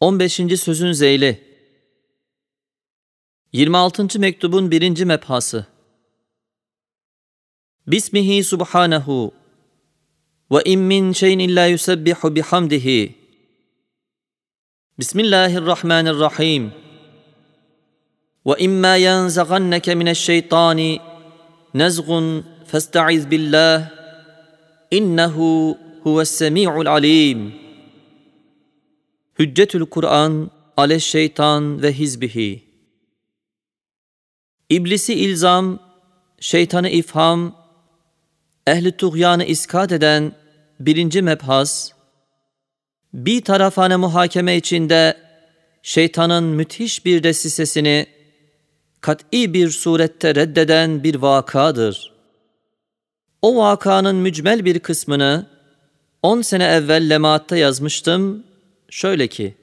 15. sözün zeyli 26. mektubun birinci mebhası Bismihi subhanehu ve in min şeyin illa yusebbihu bihamdihi Bismillahirrahmanirrahim Ve imma yanzaganneke mineşşeytani nezgun festaiz billah innehu huves semi'ul alim Hüccetül Kur'an, Aleş Şeytan ve Hizbihi İblisi ilzam, şeytanı ifham, ehli tuğyanı iskat eden birinci mebhas, bir tarafane muhakeme içinde şeytanın müthiş bir desisesini kat'i bir surette reddeden bir vakadır. O vakanın mücmel bir kısmını on sene evvel lemaatta yazmıştım şöyle ki,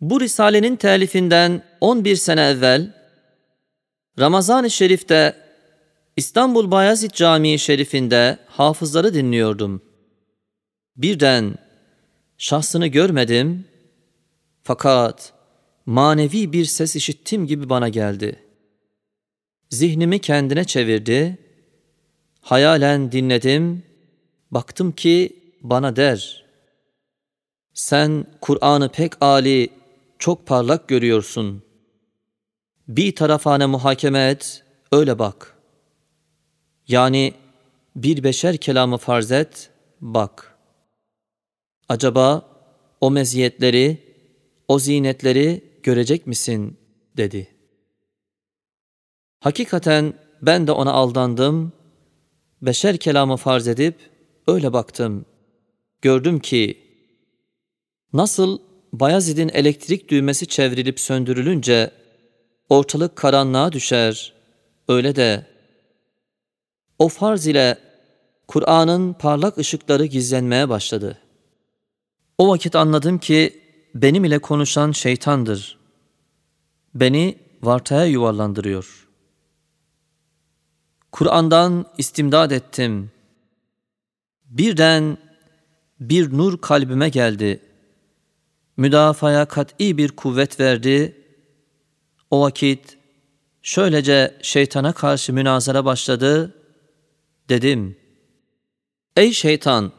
bu Risale'nin telifinden 11 sene evvel, Ramazan-ı Şerif'te İstanbul Bayezid Camii Şerif'inde hafızları dinliyordum. Birden şahsını görmedim fakat manevi bir ses işittim gibi bana geldi. Zihnimi kendine çevirdi, hayalen dinledim, baktım ki bana der, sen Kur'an'ı pek âli, çok parlak görüyorsun. Bir tarafane muhakeme et, öyle bak. Yani bir beşer kelamı farz et, bak. Acaba o meziyetleri, o zinetleri görecek misin? dedi. Hakikaten ben de ona aldandım, beşer kelamı farz edip öyle baktım. Gördüm ki Nasıl Bayezid'in elektrik düğmesi çevrilip söndürülünce ortalık karanlığa düşer, öyle de o farz ile Kur'an'ın parlak ışıkları gizlenmeye başladı. O vakit anladım ki benim ile konuşan şeytandır. Beni vartaya yuvarlandırıyor. Kur'an'dan istimdad ettim. Birden bir nur kalbime geldi müdafaya kat'i bir kuvvet verdi. O vakit şöylece şeytana karşı münazara başladı. Dedim, Ey şeytan!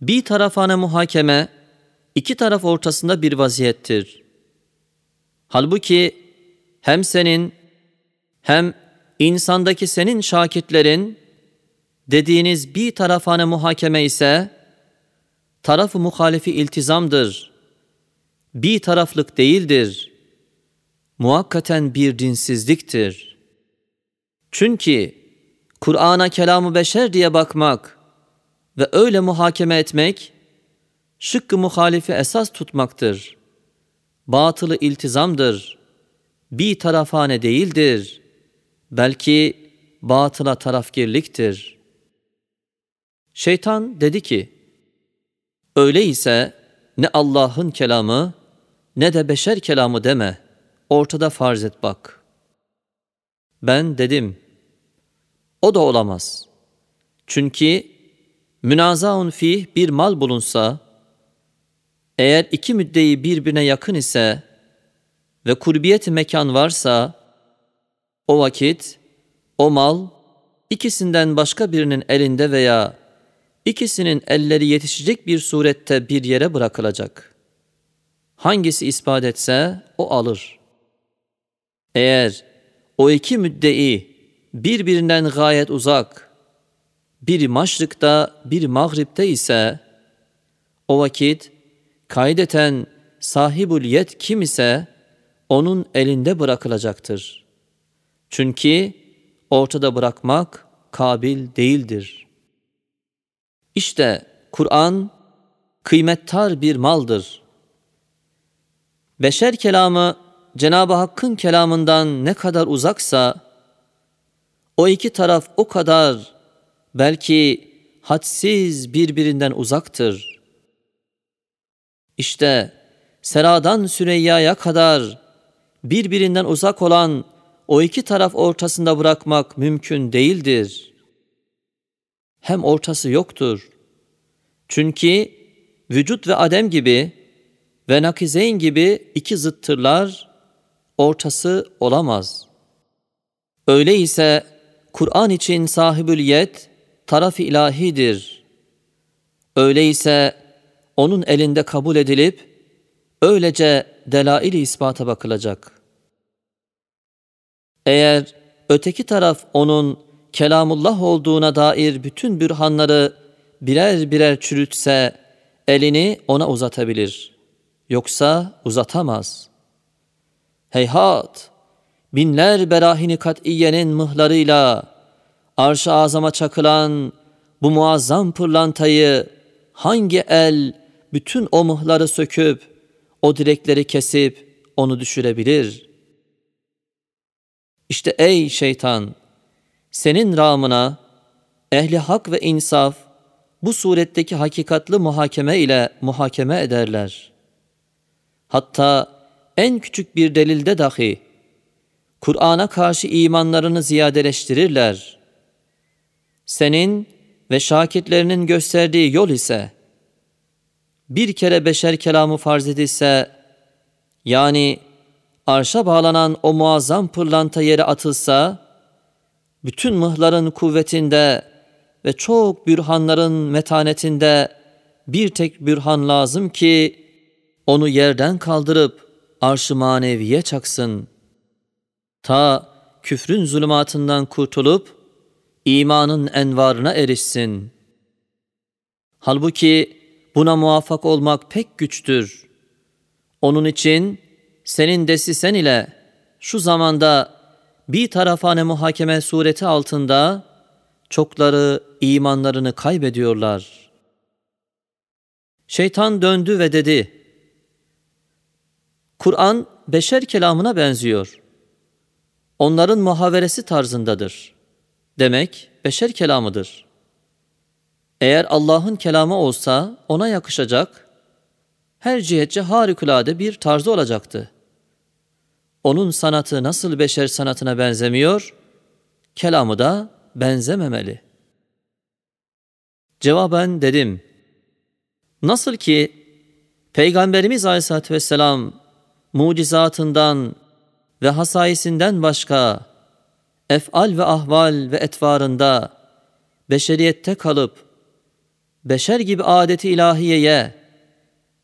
Bir tarafane muhakeme, iki taraf ortasında bir vaziyettir. Halbuki hem senin hem insandaki senin şakitlerin dediğiniz bir tarafane muhakeme ise tarafı muhalifi iltizamdır.'' Bir taraflık değildir. Muhakkaten bir dinsizliktir. Çünkü Kur'an'a kelamı beşer diye bakmak ve öyle muhakeme etmek, şıkkı muhalifi esas tutmaktır. Batılı iltizamdır. Bir tarafane değildir. Belki batıla tarafgirliktir. Şeytan dedi ki, öyleyse ne Allah'ın kelamı ne de beşer kelamı deme, ortada farz et bak. Ben dedim, o da olamaz. Çünkü münazaun fih bir mal bulunsa, eğer iki müddeyi birbirine yakın ise ve kurbiyet mekan varsa, o vakit o mal ikisinden başka birinin elinde veya ikisinin elleri yetişecek bir surette bir yere bırakılacak.'' Hangisi ispat etse o alır. Eğer o iki müddei birbirinden gayet uzak, biri maşrıkta, biri mağripte ise, o vakit kaydeten sahibul yet kim ise onun elinde bırakılacaktır. Çünkü ortada bırakmak kabil değildir. İşte Kur'an kıymettar bir maldır.'' Beşer kelamı Cenab-ı Hakk'ın kelamından ne kadar uzaksa, o iki taraf o kadar belki hadsiz birbirinden uzaktır. İşte Sera'dan Süreyya'ya kadar birbirinden uzak olan o iki taraf ortasında bırakmak mümkün değildir. Hem ortası yoktur. Çünkü vücut ve adem gibi ve nakizeyn gibi iki zıttırlar, ortası olamaz. Öyleyse Kur'an için sahibül yet, taraf-ı ilahidir. Öyleyse onun elinde kabul edilip, öylece delail-i ispata bakılacak. Eğer öteki taraf onun kelamullah olduğuna dair bütün bürhanları birer birer çürütse, elini ona uzatabilir. Yoksa uzatamaz. Heyhat! Binler berahini kat'iyenin mıhlarıyla arş-ı azama çakılan bu muazzam pırlantayı hangi el bütün o mıhları söküp o direkleri kesip onu düşürebilir? İşte ey şeytan! Senin ramına ehli hak ve insaf bu suretteki hakikatlı muhakeme ile muhakeme ederler. Hatta en küçük bir delilde dahi Kur'an'a karşı imanlarını ziyadeleştirirler. Senin ve şakitlerinin gösterdiği yol ise bir kere beşer kelamı farz edilse yani arşa bağlanan o muazzam pırlanta yere atılsa bütün mıhların kuvvetinde ve çok bürhanların metanetinde bir tek bürhan lazım ki onu yerden kaldırıp arş-ı maneviye çaksın. Ta küfrün zulümatından kurtulup imanın envarına erişsin. Halbuki buna muvaffak olmak pek güçtür. Onun için senin desisen ile şu zamanda bir tarafane muhakeme sureti altında çokları imanlarını kaybediyorlar. Şeytan döndü ve dedi, Kur'an beşer kelamına benziyor. Onların muhaveresi tarzındadır. Demek beşer kelamıdır. Eğer Allah'ın kelamı olsa ona yakışacak, her cihetçe harikulade bir tarzı olacaktı. Onun sanatı nasıl beşer sanatına benzemiyor, kelamı da benzememeli. Cevaben dedim, nasıl ki Peygamberimiz Aleyhisselatü Vesselam mucizatından ve hasayisinden başka efal ve ahval ve etvarında beşeriyette kalıp beşer gibi adeti ilahiyeye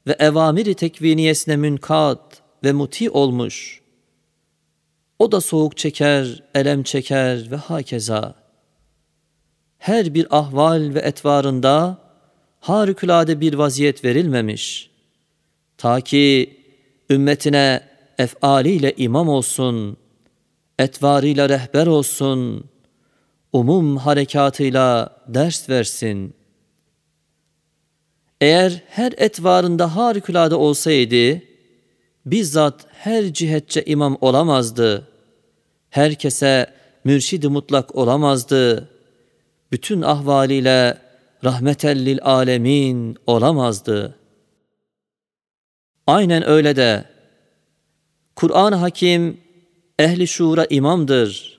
ve evamiri tekviniyesine münkat ve muti olmuş. O da soğuk çeker, elem çeker ve hakeza. Her bir ahval ve etvarında harikulade bir vaziyet verilmemiş. Ta ki ümmetine efaliyle imam olsun, etvarıyla rehber olsun, umum harekatıyla ders versin. Eğer her etvarında harikulade olsaydı, bizzat her cihetçe imam olamazdı. Herkese mürşid mutlak olamazdı. Bütün ahvaliyle rahmetellil alemin olamazdı. Aynen öyle de Kur'an-ı Hakim ehli şuura imamdır.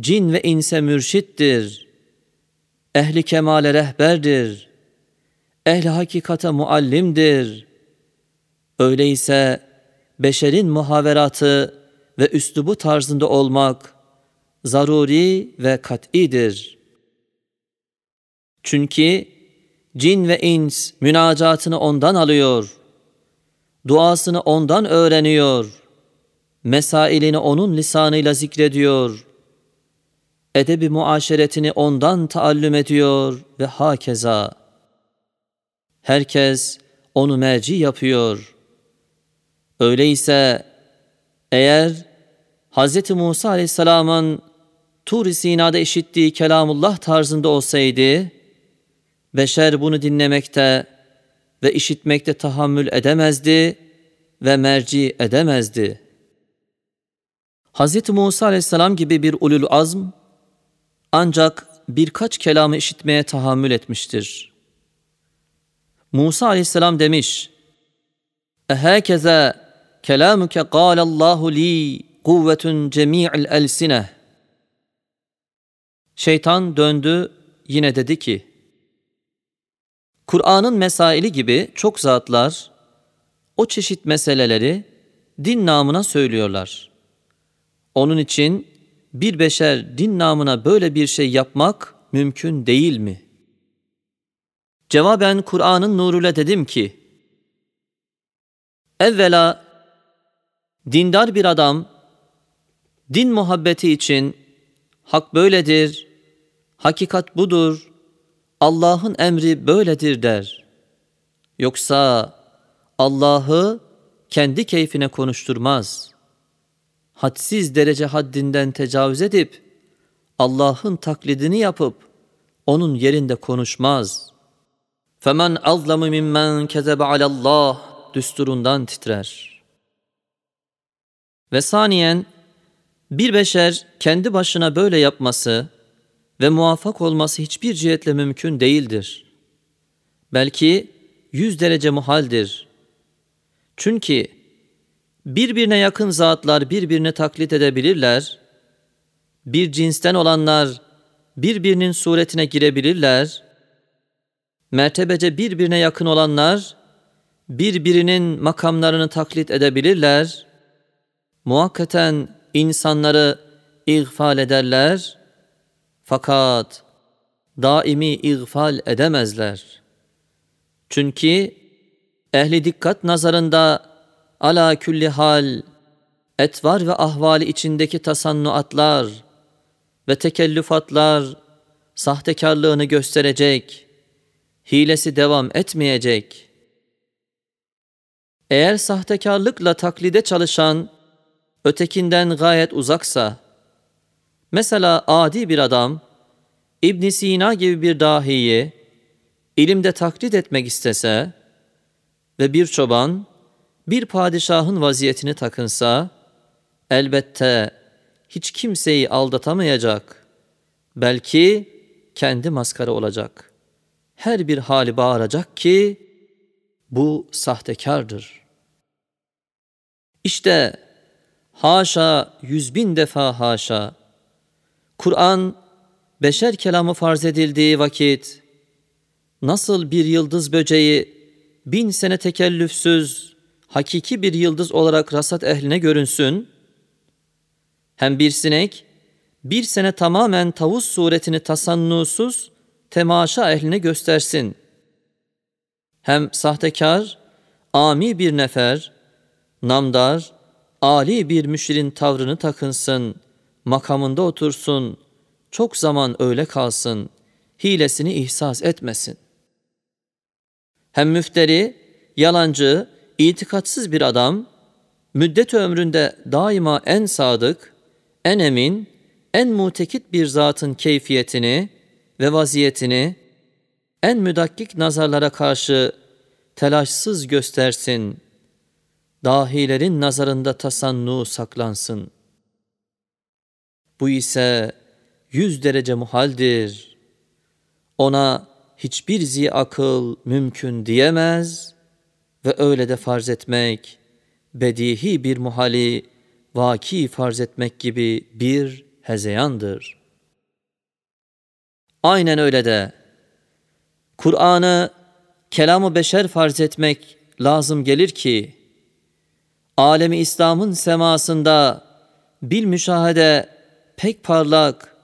Cin ve inse mürşittir. Ehli kemale rehberdir. Ehli hakikate muallimdir. Öyleyse beşerin muhaveratı ve üslubu tarzında olmak zaruri ve kat'idir. Çünkü cin ve ins münacatını ondan alıyor duasını ondan öğreniyor, mesailini onun lisanıyla zikrediyor, edebi muaşeretini ondan taallüm ediyor ve hakeza. Herkes onu merci yapıyor. Öyleyse eğer Hz. Musa Aleyhisselam'ın Tur-i Sina'da işittiği kelamullah tarzında olsaydı, beşer bunu dinlemekte ve işitmekte tahammül edemezdi ve merci edemezdi. Hz. Musa aleyhisselam gibi bir ulul azm ancak birkaç kelamı işitmeye tahammül etmiştir. Musa aleyhisselam demiş, Ehekeze kelamuke Allahu li kuvvetun cemi'il elsine. Şeytan döndü yine dedi ki, Kur'an'ın mesaili gibi çok zatlar o çeşit meseleleri din namına söylüyorlar. Onun için bir beşer din namına böyle bir şey yapmak mümkün değil mi? Cevaben Kur'an'ın nuruyla dedim ki, Evvela dindar bir adam din muhabbeti için hak böyledir, hakikat budur, Allah'ın emri böyledir der. Yoksa Allah'ı kendi keyfine konuşturmaz. Hadsiz derece haddinden tecavüz edip Allah'ın taklidini yapıp onun yerinde konuşmaz. Femen azlamu mimmen kezebe alallah düsturundan titrer. Ve saniyen bir beşer kendi başına böyle yapması ve muvaffak olması hiçbir cihetle mümkün değildir. Belki yüz derece muhaldir. Çünkü birbirine yakın zatlar birbirini taklit edebilirler, bir cinsten olanlar birbirinin suretine girebilirler, mertebece birbirine yakın olanlar birbirinin makamlarını taklit edebilirler, muhakkaten insanları ihfal ederler, fakat daimi ihfal edemezler. Çünkü ehli dikkat nazarında ala külli hal etvar ve ahvali içindeki tasannuatlar ve tekellüfatlar sahtekarlığını gösterecek, hilesi devam etmeyecek. Eğer sahtekarlıkla taklide çalışan ötekinden gayet uzaksa, mesela adi bir adam, İbn Sina gibi bir dahiyi ilimde taklit etmek istese ve bir çoban bir padişahın vaziyetini takınsa, elbette hiç kimseyi aldatamayacak. Belki kendi maskara olacak. Her bir hali bağıracak ki, bu sahtekardır. İşte haşa yüz bin defa haşa, Kur'an beşer kelamı farz edildiği vakit, nasıl bir yıldız böceği bin sene tekellüfsüz, hakiki bir yıldız olarak rasat ehline görünsün, hem bir sinek, bir sene tamamen tavus suretini tasannusuz, temaşa ehline göstersin. Hem sahtekar, ami bir nefer, namdar, Ali bir müşirin tavrını takınsın, makamında otursun, çok zaman öyle kalsın, hilesini ihsas etmesin. Hem müfteri, yalancı, itikatsız bir adam, müddet ömründe daima en sadık, en emin, en mutekit bir zatın keyfiyetini ve vaziyetini en müdakkik nazarlara karşı telaşsız göstersin. Dahilerin nazarında tasannu saklansın. Bu ise yüz derece muhaldir. Ona hiçbir zi akıl mümkün diyemez ve öyle de farz etmek, bedihi bir muhali vaki farz etmek gibi bir hezeyandır. Aynen öyle de Kur'an'ı kelamı beşer farz etmek lazım gelir ki alemi İslam'ın semasında bil müşahede pek parlak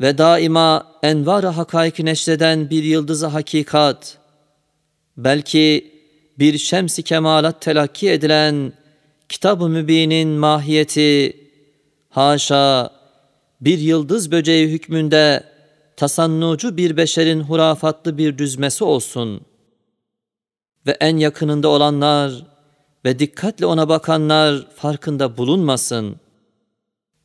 ve daima envar-ı hakaiki neşreden bir yıldızı hakikat, belki bir şemsi kemalat telakki edilen Kitab-ı Mübin'in mahiyeti, haşa bir yıldız böceği hükmünde tasannucu bir beşerin hurafatlı bir düzmesi olsun. Ve en yakınında olanlar ve dikkatle ona bakanlar farkında bulunmasın.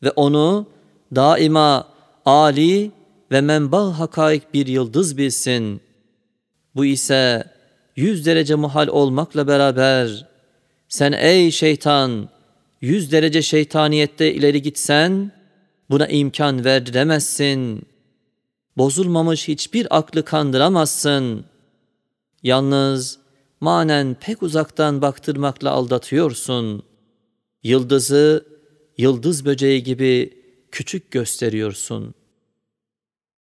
Ve onu daima Ali ve menba hakaik bir yıldız bilsin. Bu ise yüz derece muhal olmakla beraber sen ey şeytan yüz derece şeytaniyette ileri gitsen buna imkan verdiremezsin. Bozulmamış hiçbir aklı kandıramazsın. Yalnız manen pek uzaktan baktırmakla aldatıyorsun. Yıldızı yıldız böceği gibi küçük gösteriyorsun.''